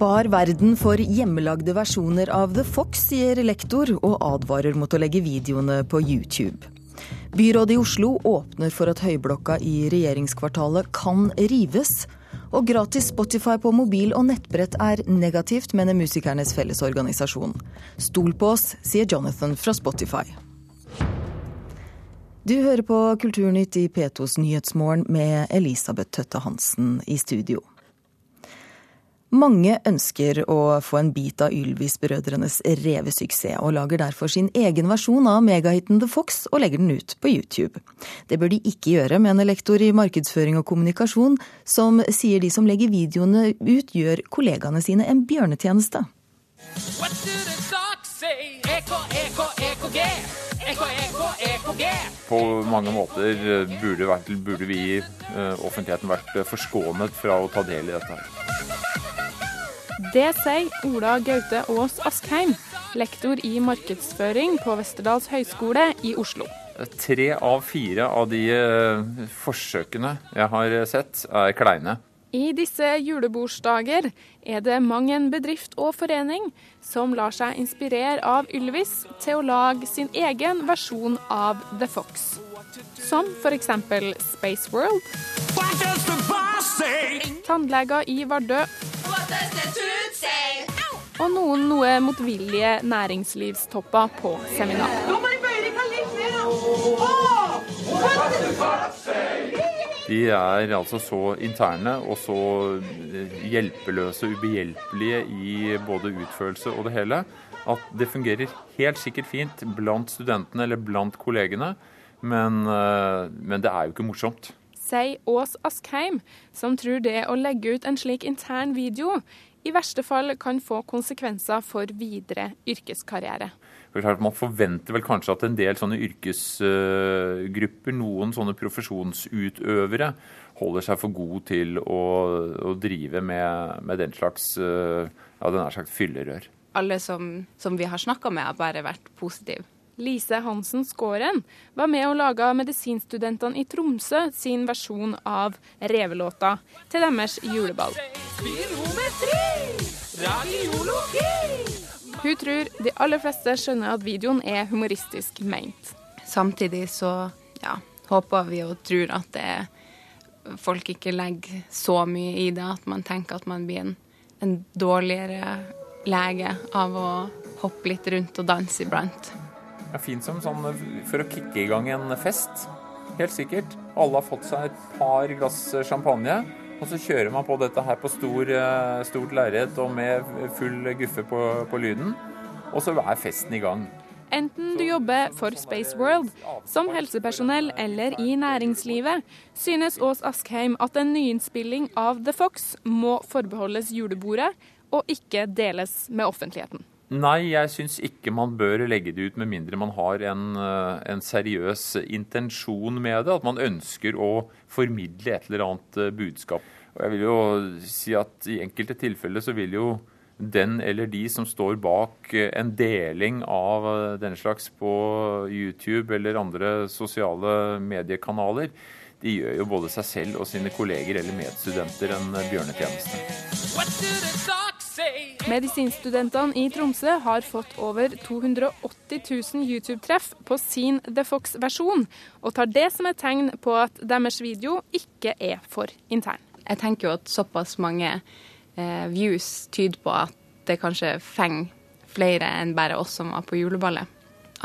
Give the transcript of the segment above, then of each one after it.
Spar verden for hjemmelagde versjoner av The Fox, sier lektor, og advarer mot å legge videoene på YouTube. Byrådet i Oslo åpner for at høyblokka i regjeringskvartalet kan rives. Og gratis Spotify på mobil og nettbrett er negativt, mener Musikernes Fellesorganisasjon. Stol på oss, sier Jonathan fra Spotify. Du hører på Kulturnytt i P2s Nyhetsmorgen med Elisabeth Tøtte Hansen i studio. Mange ønsker å få en bit av Ylvis-brødrenes revesuksess, og lager derfor sin egen versjon av megahiten The Fox og legger den ut på YouTube. Det bør de ikke gjøre, mener lektor i markedsføring og kommunikasjon, som sier de som legger videoene ut, gjør kollegaene sine en bjørnetjeneste. På mange måter burde, burde vi i eh, offentligheten vært forskånet fra å ta del i dette. her. Det sier Ola Gaute Aas Askheim, lektor i markedsføring på Westerdals høgskole i Oslo. Tre av fire av de eh, forsøkene jeg har sett, er kleine. I disse julebordsdager er det mang en bedrift og forening som lar seg inspirere av Ylvis til å lage sin egen versjon av The Fox. Som f.eks. Space World. Tannleger i Vardø og noen noe motvillige næringslivstopper på seminar. De er altså så interne og så hjelpeløse og ubehjelpelige i både utførelse og det hele at det fungerer helt sikkert fint blant studentene eller blant kollegene, men, eh, men det er jo ikke morsomt sier Ås Askheim, som tror det å legge ut en slik intern video i verste fall kan få konsekvenser for videre yrkeskarriere. Man forventer vel kanskje at en del sånne yrkesgrupper, noen sånne profesjonsutøvere, holder seg for god til å, å drive med, med, den slags ja, den er sagt fyllerør. Alle som, som vi har snakka med, har bare vært positive. Lise Hansen Skåren var med og laga medisinstudentene i Tromsø sin versjon av revelåta til deres juleball. Hun tror de aller fleste skjønner at videoen er humoristisk meint. Samtidig så ja, håper vi og tror at det, folk ikke legger så mye i det at man tenker at man blir en, en dårligere lege av å hoppe litt rundt og danse iblant. Det er fint som sånn for å kicke i gang en fest. Helt sikkert. Alle har fått seg et par glass champagne. Og så kjører man på dette her på stor, eh, stort lerret og med full guffe på, på lyden. Og så er festen i gang. Enten du jobber for Space World, som helsepersonell eller i næringslivet, synes Ås Askheim at en nyinnspilling av The Fox må forbeholdes julebordet og ikke deles med offentligheten. Nei, jeg syns ikke man bør legge det ut med mindre man har en, eh, en, seriøs intensjon med det. At man ønsker å formidle et eller annet eh, budskap. Og jeg vil jo si at i enkelte tilfeller så vil jo den eller de som står bak eh, en deling av denne slags på YouTube eller andre sosiale mediekanaler, de gjør jo både seg selv og sine kolleger eller medstudenter en bjørnetjeneste. Medisinstudentene i Tromsø har fått over 280 000 YouTube-treff på sin The Fox-versjon, og tar det som et tegn på at deres video ikke er for intern. Jeg tenker jo at såpass mange eh, views tyder på at det kanskje fenger flere enn bare oss som var på juleballet.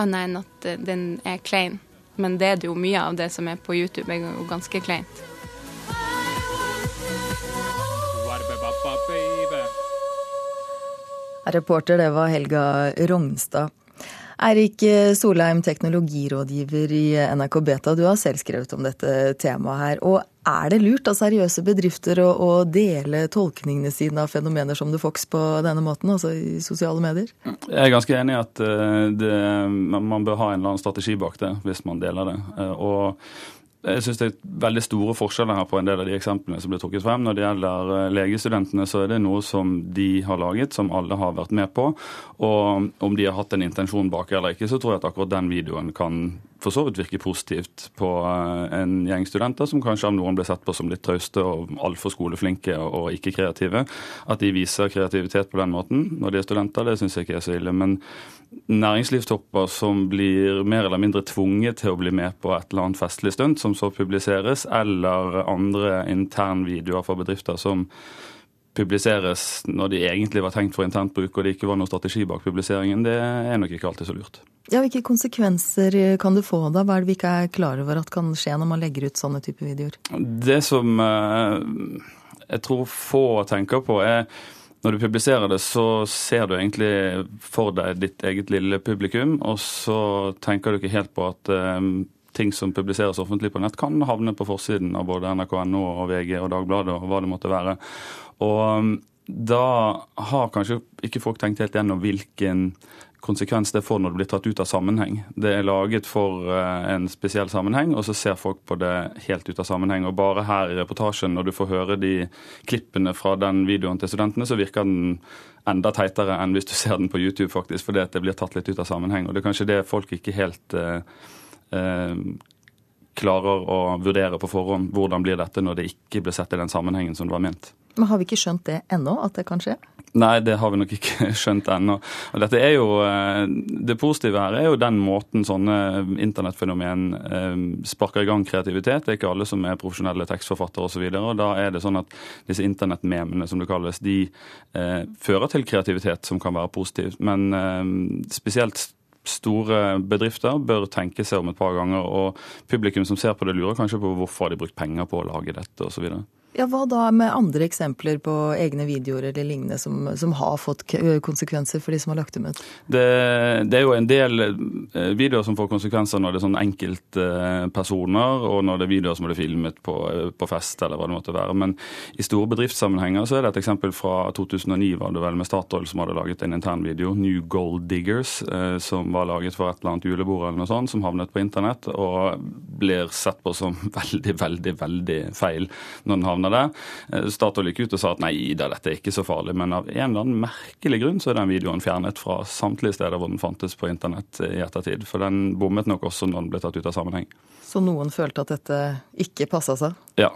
Annet enn at den er klein. Men det er det jo mye av det som er på YouTube, er jo ganske kleint. Reporter, det var Helga Rognstad. Eirik Solheim, teknologirådgiver i NRK Beta, du har selv skrevet om dette temaet her. Og er det lurt av seriøse bedrifter å, å, dele tolkningene sine av fenomener som The Fox på denne måten, altså i sosiale medier? Jeg er ganske enig i at eh, det, man bør ha en eller annen strategi bak det, hvis man deler det. Eh, og jeg synes det er veldig store forskjeller her på en del av de eksemplene som ble trukket frem. Når det gjelder eh, legestudentene, så er det noe som de har laget, som alle har vært med på. Og om de har hatt en intensjon bak eller ikke, så tror jeg at akkurat den videoen kan for så vidt virker positivt på eh, en gjeng studenter som kanskje av noen ble sett på som litt trauste og altfor skoleflinke og ikke kreative. At de viser kreativitet på den måten når de er studenter, det syns jeg ikke er så ille. Men næringslivstopper som blir mer eller mindre tvunget til å bli med på et eller annet festlig stunt, som så publiseres, eller andre internvideoer fra bedrifter som publiseres når de egentlig var tenkt for internt bruk og det ikke var noen strategi bak publiseringen, det er nok ikke alltid så lurt. Ja, Hvilke konsekvenser kan du få da? Hva er det vi ikke er klar over at kan skje når man legger ut sånne typer videoer? Det som eh, jeg tror få tenker på, er når du publiserer det, så ser du egentlig for deg ditt eget lille publikum, og så tenker du ikke helt på at um, ting som publiseres offentlig på nett, kan havne på forsiden av både NRK.no og VG og Dagbladet og hva det måtte være. Og um, da har kanskje ikke folk tenkt helt gjennom hvilken konsekvens det får når det blir tatt ut av sammenheng. Det er laget for uh, en spesiell sammenheng, og så ser folk på det helt ut av sammenheng. Og bare her i reportasjen, når du får høre de klippene fra den videoen til studentene, så virker den enda teitere enn hvis du ser den på YouTube, faktisk, fordi det blir tatt litt ut av sammenheng. Og det er kanskje det folk ikke helt uh, klarer å vurdere på forhånd. Hvordan blir dette når det ikke blir sett i den sammenhengen som det var ment. Men har vi ikke skjønt det ennå, at det kan skje? Nei, det har vi nok ikke skjønt ennå. Er eh, Det positive her er jo den måten sånne internettfenomen eh, sparker i gang kreativitet. Det er ikke alle som er profesjonelle tekstforfattere osv. Da er det sånn at disse internettmemene, som det kalles, de eh, fører til kreativitet som kan være positivt. Men spesielt store bedrifter bør tenke seg om et par ganger. Og publikum som ser på det, lurer kanskje på hvorfor de har brukt penger på å lage dette osv. Ja, Hva da med andre eksempler på egne videoer eller lignende som, som har fått konsekvenser for de som har lagt dem ut? Det, det, er jo en del videoer som får konsekvenser når det er sånn enkeltpersoner, og når det er videoer som blir filmet på, på, fest eller hva det måtte være. Men i store bedriftssammenhenger så er det et eksempel fra 2009 var det vel med Statoil som hadde laget en internvideo, New Gold Diggers, som var laget for et eller annet julebord eller noe sånt, som havnet på internett og blir sett på som veldig, veldig, veldig feil når den havner under det. Eh, Statoil gikk ut og sa at nei da, dette er ikke så farlig, men av en eller annen merkelig grunn så er den videoen fjernet fra samtlige steder hvor den fantes på internett i ettertid. For den bommet nok også når den ble tatt ut av sammenheng. Så noen følte at dette ikke passa seg? Ja.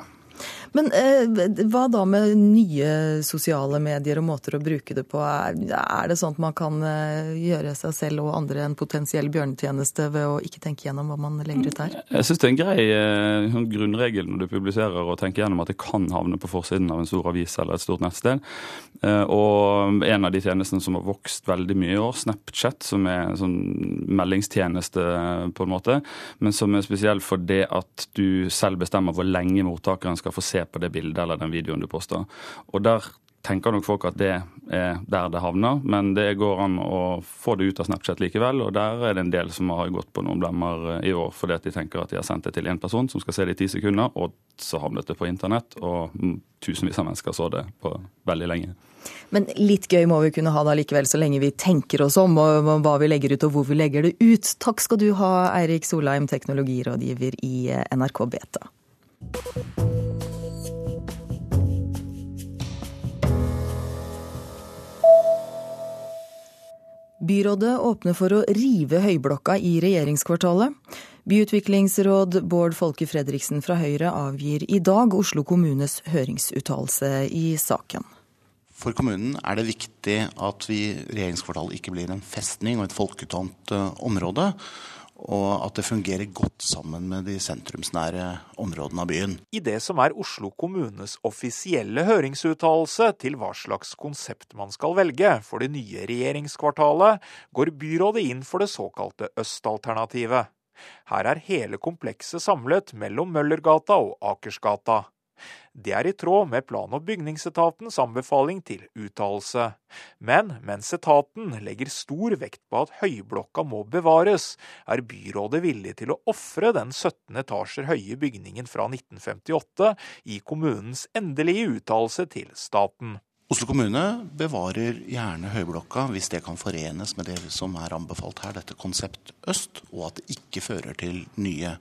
Men eh, hva da med nye sosiale medier og måter å bruke det på? Er, er det sånn at man kan eh, gjøre seg selv og andre en potensiell bjørnetjeneste ved å ikke tenke gjennom hva man legger ut her? Jeg syns det er en grei eh, sånn grunnregel når du publiserer og tenker gjennom at det kan havne på forsiden av en stor avis eller et stort nettsted. Eh, og en av de tjenestene som har vokst veldig mye i år, Snapchat, som er en sånn meldingstjeneste på en måte, men som er spesiell for det at du selv bestemmer hvor lenge mottakeren skal få se på det bildet eller den videoen du poster. Og der tenker nok folk at det er der det havner, men det går an å få det ut av Snapchat likevel. Og der er det en del som har gått på noen blemmer eh, i år fordi at de tenker at de har sendt det til én person som skal se det i ti sekunder, og så havnet det på internett, og tusenvis av mennesker så det på veldig lenge. Men litt gøy må vi kunne ha da likevel, så lenge vi tenker oss om og hva vi legger ut og hvor vi legger det ut. Takk skal du ha, Eirik Solheim, teknologirådgiver i eh, NRK Beta. Byrådet åpner for å rive Høyblokka i regjeringskvartalet. Byutviklingsråd Bård Folke Fredriksen fra Høyre avgir i dag Oslo kommunes høringsuttalelse i saken. For kommunen er det viktig at vi regjeringskvartalet ikke blir en festning og et folketomt eh, område og at det fungerer godt sammen med de sentrumsnære områdene av byen. I det som er Oslo kommunes offisielle høringsuttalelse til hva slags konsept man skal velge for det nye regjeringskvartalet, går byrådet inn for det såkalte østalternativet. Her er hele komplekset samlet mellom Møllergata og Akersgata. Det er i tråd med plan- og bygningsetatens anbefaling til uttalelse. Men mens etaten legger stor vekt på at Høyblokka må bevares, er byrådet villig til å ofre den 17 etasjer høye bygningen fra 1958 i kommunens endelige uttalelse til staten. Oslo kommune bevarer gjerne Høyblokka hvis det kan forenes med det som er anbefalt her, dette konsept øst, og at det ikke fører til nye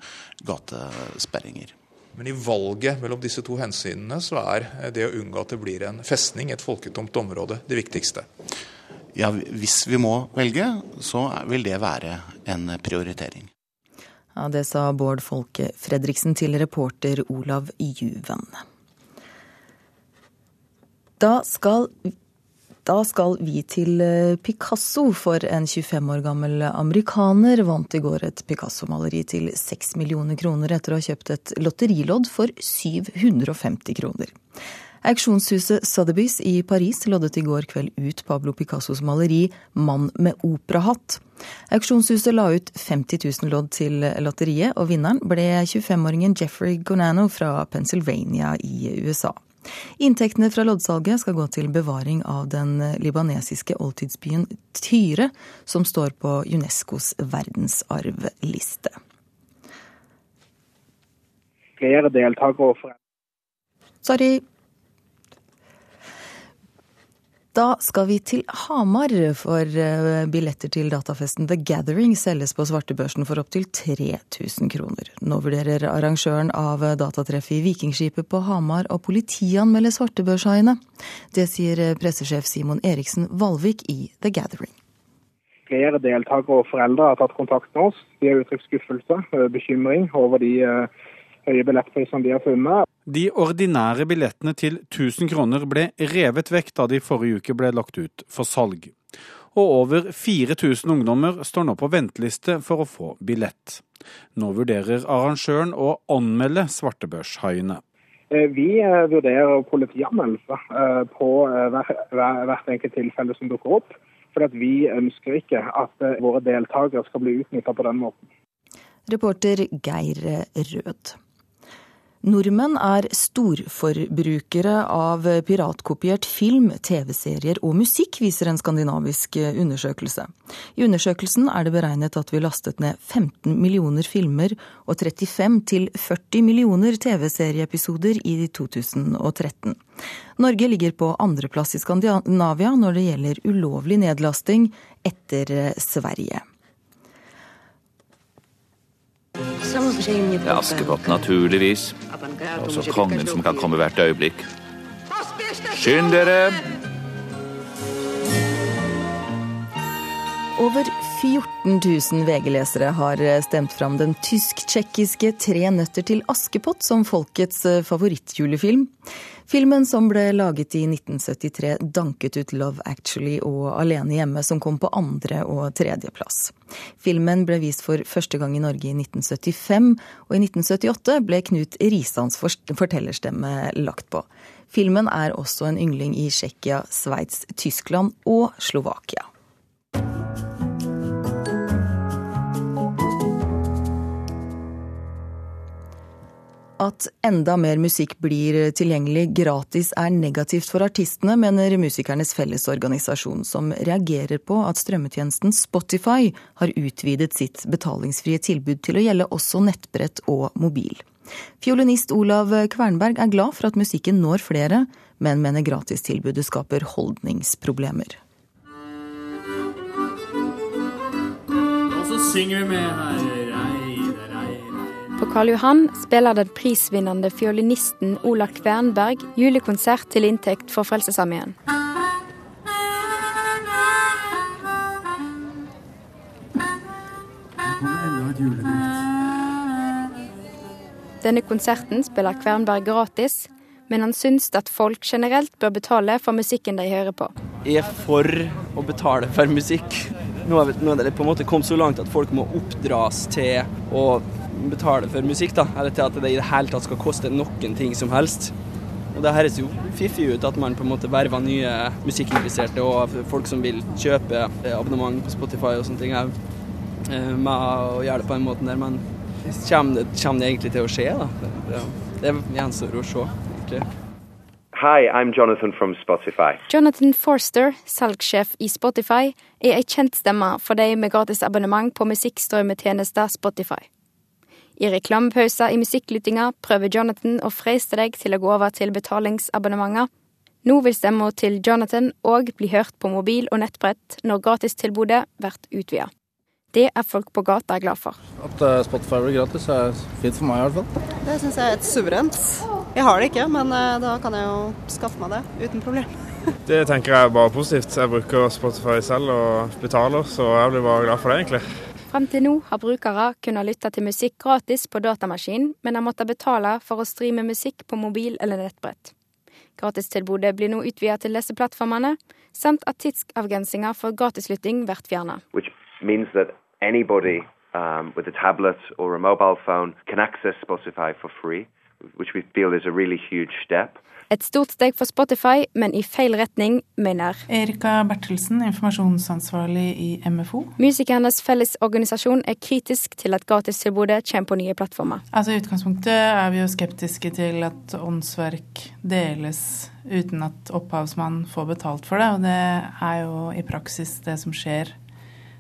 gatesperringer. Men i valget mellom disse to hensynene, så er det å unngå at det blir en festning, et folketomt område, det viktigste. Ja, hvis vi må velge, så vil det være en prioritering. Ja, det sa Bård Folke Fredriksen til reporter Olav Juven. Da skal da skal vi til eh, Picasso, for en 25 år gammel amerikaner vant i går et Picasso-maleri til 6 millioner kroner etter å ha kjøpt et lotterilodd for 750 kroner. Auksjonshuset Sotheby's i Paris loddet i går kveld ut Pablo Picassos maleri 'Mann med operahatt'. Auksjonshuset la ut 50 000 lodd til lotteriet, og vinneren ble 25-åringen Jeffrey Gonano fra Pennsylvania i USA. Inntektene fra loddsalget skal gå til bevaring av den libanesiske oldtidsbyen Tyre, som står på Unescos verdensarvliste. Flere deltakere og foreldre Sorry. Da skal vi til Hamar, for eh, billetter til datafesten The Gathering selges på svartebørsen for opptil 3000 kroner. Nå vurderer arrangøren av datatreffet i Vikingskipet på Hamar å politianmelde svartebørshaiene. Det sier pressesjef Simon Eriksen Valvik i The Gathering. Flere deltakere og foreldre har tatt kontakt med oss. De har uttrykt skuffelse, eh, bekymring over de eh, høye billettprisene de har funnet. De ordinære billettene til 1000 kroner ble revet vekk da de forrige uke ble lagt ut for salg. Og over 4000 ungdommer står nå på venteliste for å få billett. Nå vurderer arrangøren å anmelde svartebørshaiene. Eh, vi eh, vurderer politianmeldelse eh, på hvert enkelt tilfelle som dukker opp. For vi ønsker ikke at våre deltakere skal bli utnytta på den måten. Reporter Geir Rød. Nordmenn er storforbrukere av piratkopiert film, TV-serier og musikk, viser en skandinavisk undersøkelse. I undersøkelsen er det beregnet at vi lastet ned 15 millioner filmer og 35 til 40 millioner TV-serieepisoder i 2013. Norge ligger på andreplass i Skandinavia når det gjelder ulovlig nedlasting, etter Sverige. Det er Askepott, naturligvis. Også kongen som kan komme hvert øyeblikk. Skynd dere! Over 14 000 VG-lesere har stemt fram den tysk-tsjekkiske Tre nøtter til Askepott som folkets favorittjulefilm. Filmen som ble laget i 1973 danket ut Love Actually og Alene hjemme, som kom på andre- og tredjeplass. Filmen ble vist for første gang i Norge i 1975, og i 1978 ble Knut Risans fortellerstemme lagt på. Filmen er også en yngling i Tsjekkia, Sveits, Tyskland og Slovakia. At enda mer musikk blir tilgjengelig gratis er negativt for artistene, mener Musikernes Fellesorganisasjon, som reagerer på at strømmetjenesten Spotify har utvidet sitt betalingsfrie tilbud til å gjelde også nettbrett og mobil. Fiolinist Olav Kvernberg er glad for at musikken når flere, men mener gratistilbudet skaper holdningsproblemer. Og så synger vi med her. På Karl Johan spiller den prisvinnende fiolinisten Ola Kvernberg julekonsert til inntekt for Frelsesarmeen. Denne konserten spiller Kvernberg gratis, men han syns at folk generelt bør betale for musikken de hører på. Jeg er for å betale for musikk. Nå er det på en måte kommet så langt at folk må oppdras til å betale for musikk, da. Eller til at det i det hele tatt skal koste noen ting som helst. Og Det høres jo fiffig ut at man på en måte verver nye musikkinteresserte og folk som vil kjøpe abonnement på Spotify og sånne ting, eh, med å gjøre det på den måten der. Men kommer det, kommer det egentlig til å skje? da? Det, det gjenstår å se, egentlig. Hi, I'm Jonathan from Spotify. Jonathan Forster, salgssjef i Spotify, er ei kjent stemme for de med gratis abonnement på musikkstrømmetjenester Spotify. I reklamepauser i musikklyttinga prøver Jonathan å freiste deg til å gå over til betalingsabonnementer. Nå vil stemma til Jonathan òg bli hørt på mobil og nettbrett når gratistilbudet blir utvida. Det er folk på gata glad for. At eh, Spotify blir gratis er fint for meg i hvert fall. Det syns jeg er et suverent. Jeg har det ikke, men eh, da kan jeg jo skaffe meg det uten problem. Det tenker jeg er bare positivt. Jeg bruker Spotify selv og betaler, så jeg blir bare glad for det, egentlig. Frem til nå har brukere kunnet lytte til musikk gratis på datamaskin, men har måttet betale for å streame musikk på mobil eller nettbrett. Gratistilbudet blir nå utvidet til disse plattformene, samt at tidsavgrensinga for gratislytting blir fjerna. Um, with a tablet or a mobile phone can access Spotify for free, which we feel is a really huge step. Et stort steg for Spotify, men i feil retning, mener Erika Bertelsen, informasjonsansvarlig i MFO. Musikernes fellesorganisasjon er kritisk til at gratistilbudet kommer på nye plattformer. Altså I utgangspunktet er vi jo skeptiske til at åndsverk deles uten at opphavsmann får betalt for det, og det er jo i praksis det som skjer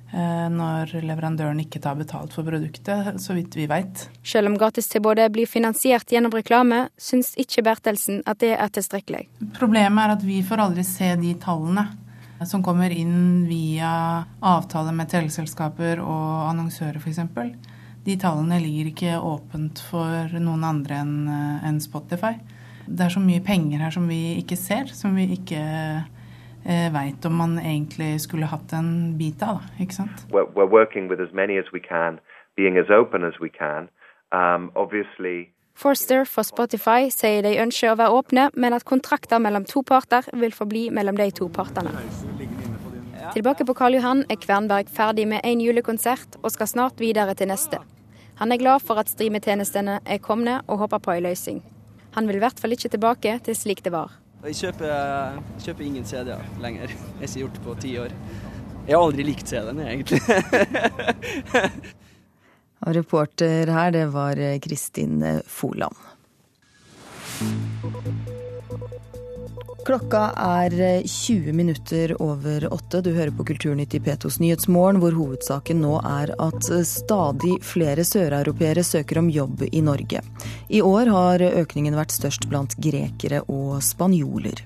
når leverandøren ikke tar betalt for produktet, så vidt vi veit. Selv om gratistilbudet blir finansiert gjennom reklame, syns ikke Bertelsen at det er tilstrekkelig. Problemet er at vi får aldri se de tallene som kommer inn via avtale med teleselskaper og annonsører f.eks. De tallene ligger ikke åpent for noen andre enn eh, Spotify. Det er så mye penger her som vi ikke ser, som vi ikke eh, veit om man egentlig skulle hatt en bit av. ikke sant? We're, we're working with as many as we can, being as open as we can. Um, obviously Forster for Spotify sier de ønsker å være åpne, men at kontrakter mellom to parter vil forbli mellom de to partene. Tilbake på Karl Johan er Kvernberg ferdig med én julekonsert og skal snart videre til neste. Han er glad for at streametjenestene er komne og håper på ei løsning. Han vil i hvert fall ikke tilbake til slik det var. Jeg kjøper, kjøper ingen CD-er lenger. Jeg har ikke gjort det på ti år. Jeg har aldri likt CD-en, egentlig. Og reporter her, det var Kristin Foland. Klokka er 20 minutter over åtte. Du hører på Kulturnytt i P2s Nyhetsmorgen, hvor hovedsaken nå er at stadig flere søreuropeere søker om jobb i Norge. I år har økningen vært størst blant grekere og spanjoler.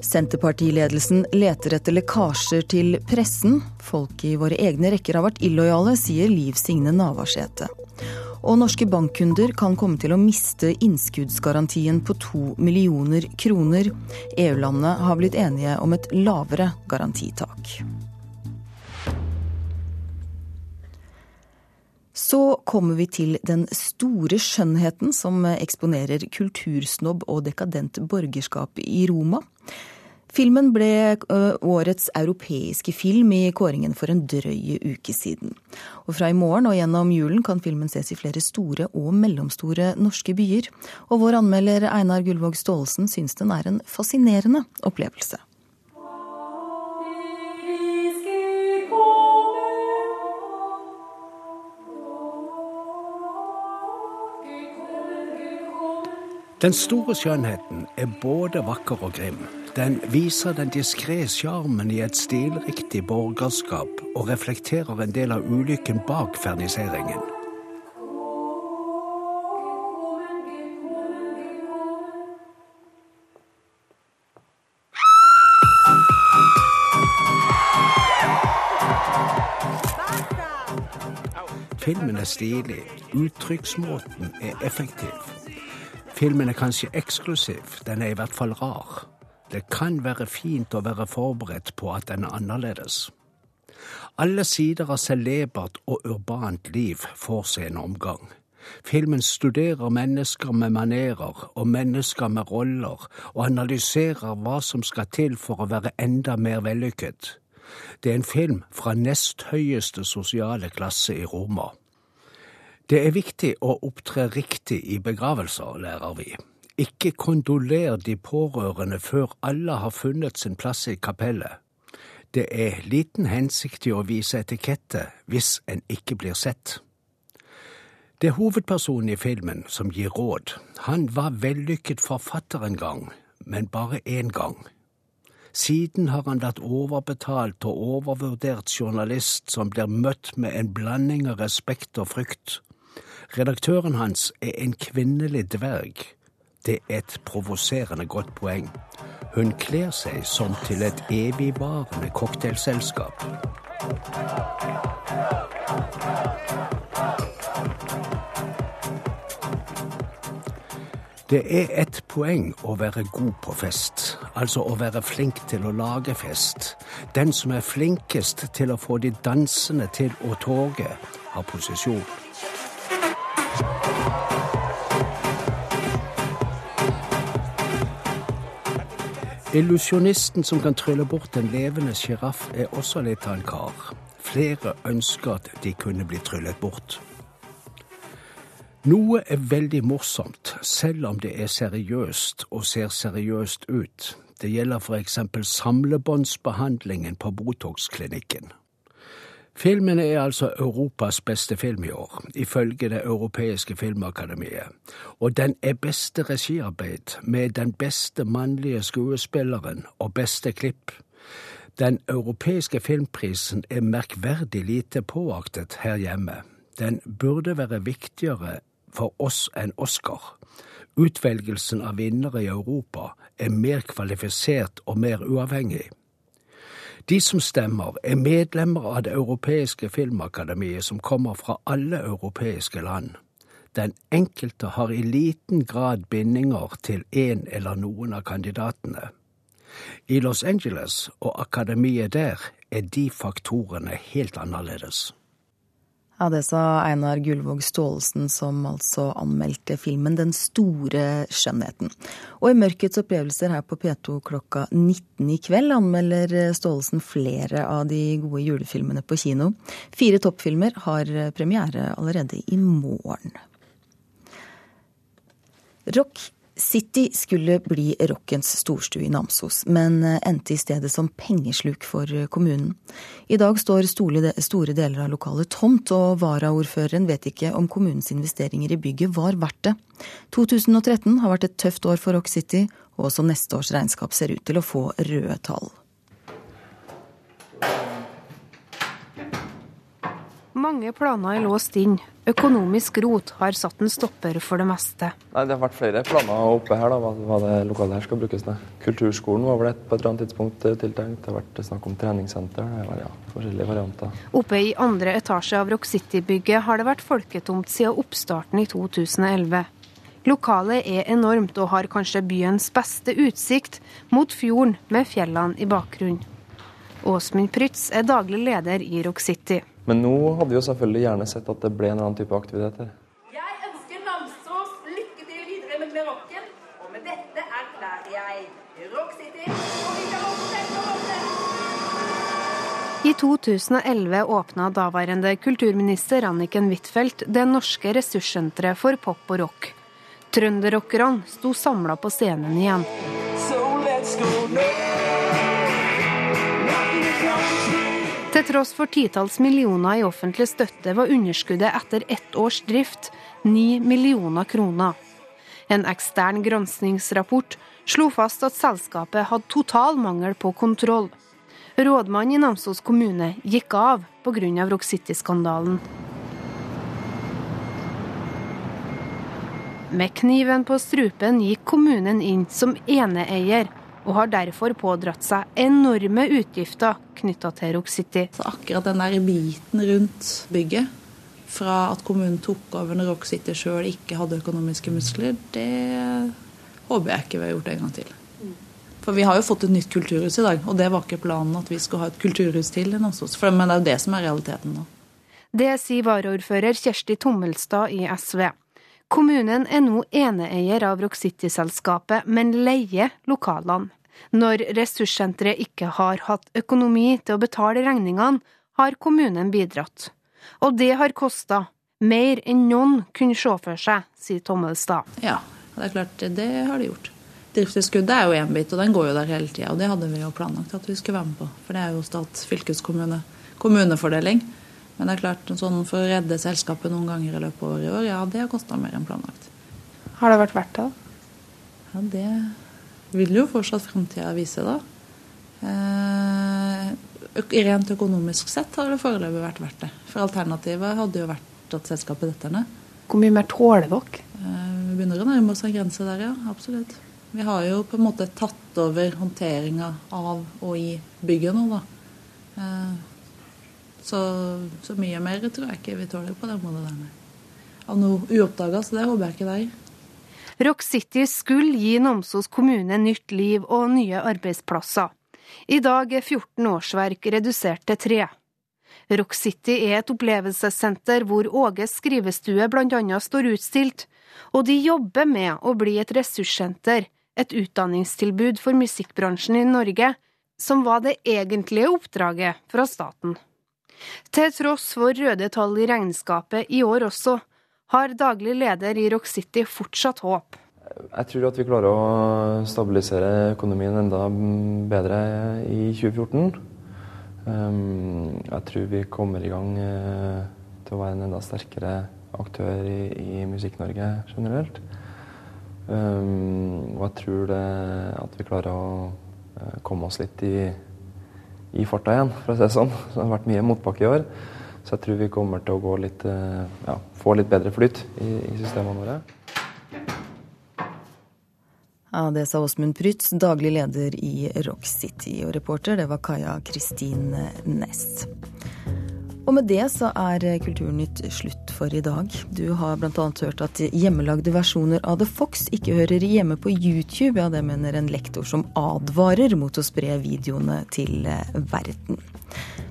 Senterpartiledelsen leter etter lekkasjer til pressen. Folk i våre egne rekker har vært illojale, sier Liv Signe Navarsete. Og norske bankkunder kan komme til å miste innskuddsgarantien på to millioner kroner. EU-landene har blitt enige om et lavere garantitak. Så kommer vi til den store skjønnheten som eksponerer kultursnobb og dekadent borgerskap i Roma. Filmen ble årets europeiske film i kåringen for en drøy uke siden. Og fra i morgen og gjennom julen kan filmen ses i flere store og mellomstore norske byer. Og vår anmelder Einar Gullvåg Staalesen syns den er en fascinerende opplevelse. Den store skjønnheten er både vakker og grim. Den viser den diskré sjarmen i et stilriktig borgerskap og reflekterer en del av ulykken bak ferniseringen. Filmen er stilig, uttrykksmåten er effektiv. Filmen er kanskje eksklusiv, den er i hvert fall rar. Det kan være fint å være forberedt på at den er annerledes. Alle sider av celebert og urbant liv får seg en omgang. Filmen studerer mennesker med manerer og mennesker med roller, og analyserer hva som skal til for å være enda mer vellykket. Det er en film fra nest høyeste sosiale klasse i Roma. Det er viktig å opptre riktig i begravelser, lærer vi. Ikke kondoler de pårørende før alle har funnet sin plass i kapellet. Det er liten hensikt i å vise etikette hvis en ikke blir sett. Det er hovedpersonen i filmen som gir råd. Han var vellykket forfatter en gang, men bare én gang. Siden har han vært overbetalt og overvurdert journalist som blir møtt med en blanding av respekt og frykt. Redaktøren hans er en kvinnelig dverg. Det er et provoserende godt poeng. Hun kler seg som til et evigvarende cocktailselskap. Det er et poeng å være god på fest, altså å være flink til å lage fest. Den som er flinkest til å få de dansende til å toge, har posisjon. Illusjonisten som kan trylle bort en levende sjiraff, er også litt av en kar. Flere ønsker at de kunne bli tryllet bort. Noe er veldig morsomt, selv om det er seriøst og ser seriøst ut. Det gjelder f.eks. samlebåndsbehandlingen på Botox-klinikken. Filmen er altså Europas beste film i år, ifølge Det europeiske filmakademiet. Og den er beste regiarbeid, med den beste mannlige skuespilleren og beste klipp. Den europeiske filmprisen er merkverdig lite påaktet her hjemme. Den burde være viktigere for oss enn Oscar. Utvelgelsen av vinnere i Europa er mer kvalifisert og mer uavhengig. De som stemmer, er medlemmer av Det europeiske filmakademiet, som kommer fra alle europeiske land. Den enkelte har i liten grad bindinger til én eller noen av kandidatene. I Los Angeles og akademiet der er de faktorene helt annerledes. Ja, Det sa Einar Gullvåg Staalesen, som altså anmeldte filmen 'Den store skjønnheten'. Og i Mørkets opplevelser her på P2 klokka 19 i kveld anmelder Staalesen flere av de gode julefilmene på kino. Fire toppfilmer har premiere allerede i morgen. Rock City skulle bli rockens storstue i Namsos, men endte i stedet som pengesluk for kommunen. I dag står store deler av lokalet tomt, og varaordføreren vet ikke om kommunens investeringer i bygget var verdt det. 2013 har vært et tøft år for Rock City, og også neste års regnskap ser ut til å få røde tall. Mange planer er låst inn. Økonomisk rot har satt en stopper for det meste. Nei, Det har vært flere planer oppe her, da, hva det lokalet her skal brukes til. Kulturskolen var vel et på et eller annet tidspunkt eh, tiltenkt. Det har vært snakk om treningssenter. Det var, ja, forskjellige varianter. Oppe i andre etasje av Rock City-bygget har det vært folketomt siden oppstarten i 2011. Lokalet er enormt og har kanskje byens beste utsikt mot fjorden med fjellene i bakgrunnen. Åsmund Prytz er daglig leder i Rock City. Men nå hadde vi jo selvfølgelig gjerne sett at det ble en annen type aktiviteter. Jeg ønsker Namsos lykke til videre med, rocken, og med dette erklærer jeg Rock City og vi kan også sette oss I 2011 åpna daværende kulturminister Anniken Huitfeldt det norske ressurssenteret for pop og rock. Trønderrockerne sto samla på scenen igjen. So let's go now. Til tross for titalls millioner i offentlig støtte var underskuddet etter ett års drift 9 millioner kroner. En ekstern granskingsrapport slo fast at selskapet hadde total mangel på kontroll. Rådmannen i Namsos kommune gikk av pga. Rock City-skandalen. Med kniven på strupen gikk kommunen inn som eneeier og har derfor pådratt seg enorme utgifter knytta til Rock City. Så akkurat den der biten rundt bygget, fra at kommunen tok over når Rock City sjøl ikke hadde økonomiske muskler, det håper jeg ikke vi har gjort en gang til. For vi har jo fått et nytt kulturhus i dag, og det var ikke planen at vi skulle ha et kulturhus til For, Men det er jo det som er realiteten nå. Det sier varaordfører Kjersti Tommelstad i SV. Kommunen er nå eneeier av Rock City-selskapet, men leier lokalene. Når ressurssenteret ikke har hatt økonomi til å betale regningene, har kommunen bidratt. Og det har kosta mer enn noen kunne se for seg, sier Tommelstad. Ja, det er klart, det har det gjort. Driftstilskuddet er jo én bit, og den går jo der hele tida. Og det hadde vi jo planlagt at vi skulle være med på, for det er jo stat, fylkeskommune, kommunefordeling. Men det er klart, sånn for å redde selskapet noen ganger i løpet av året i år, ja, det har kosta mer enn planlagt. Har det vært verdt det? Ja, det vil jo fortsatt framtida vise, da. Eh, rent økonomisk sett har det foreløpig vært verdt det. For alternativet hadde jo vært at selskapet detter ned. Hvor mye mer tåler dere? Eh, vi begynner å nærme oss en grense der, ja. Absolutt. Vi har jo på en måte tatt over håndteringa av og i bygget nå, da. Eh, så, så, mye mer tror jeg ikke vi tåler på den måten der. Av noe uoppdaga, så det håper jeg ikke det er. Rock City skulle gi Namsos kommune nytt liv og nye arbeidsplasser. I dag er 14 årsverk redusert til tre. Rock City er et opplevelsessenter hvor Åges skrivestue bl.a. står utstilt, og de jobber med å bli et ressurssenter, et utdanningstilbud for musikkbransjen i Norge, som var det egentlige oppdraget fra staten. Til tross for røde tall i regnskapet i år også, har daglig leder i Rock City fortsatt håp. Jeg tror at vi klarer å stabilisere økonomien enda bedre i 2014. Ehm, jeg tror vi kommer i gang eh, til å være en enda sterkere aktør i, Musikk-Norge generelt. Um, og jeg tror det, at vi klarer å uh, komme oss litt i, i, farta igjen, for å si det sånn. Så det har vært mye motbakke i år. Så jeg tror vi kommer til å litt, uh, ja, få litt bedre flyt i, i systemene våre. Ja, Det sa Åsmund Prytz, daglig leder i Rock City. Og reporter, det var Kaja Kristin Næss. Og med det så er Kulturnytt slutt for i dag. Du har bl.a. hørt at hjemmelagde versjoner av The Fox ikke hører hjemme på YouTube. Ja, det mener en lektor som advarer mot å spre videoene til verden.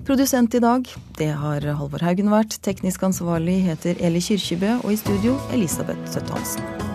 Produsent i dag, det har Halvor Haugen vært. Teknisk ansvarlig heter Eli Kyrkjebø, og i studio Elisabeth Søtt Hansen.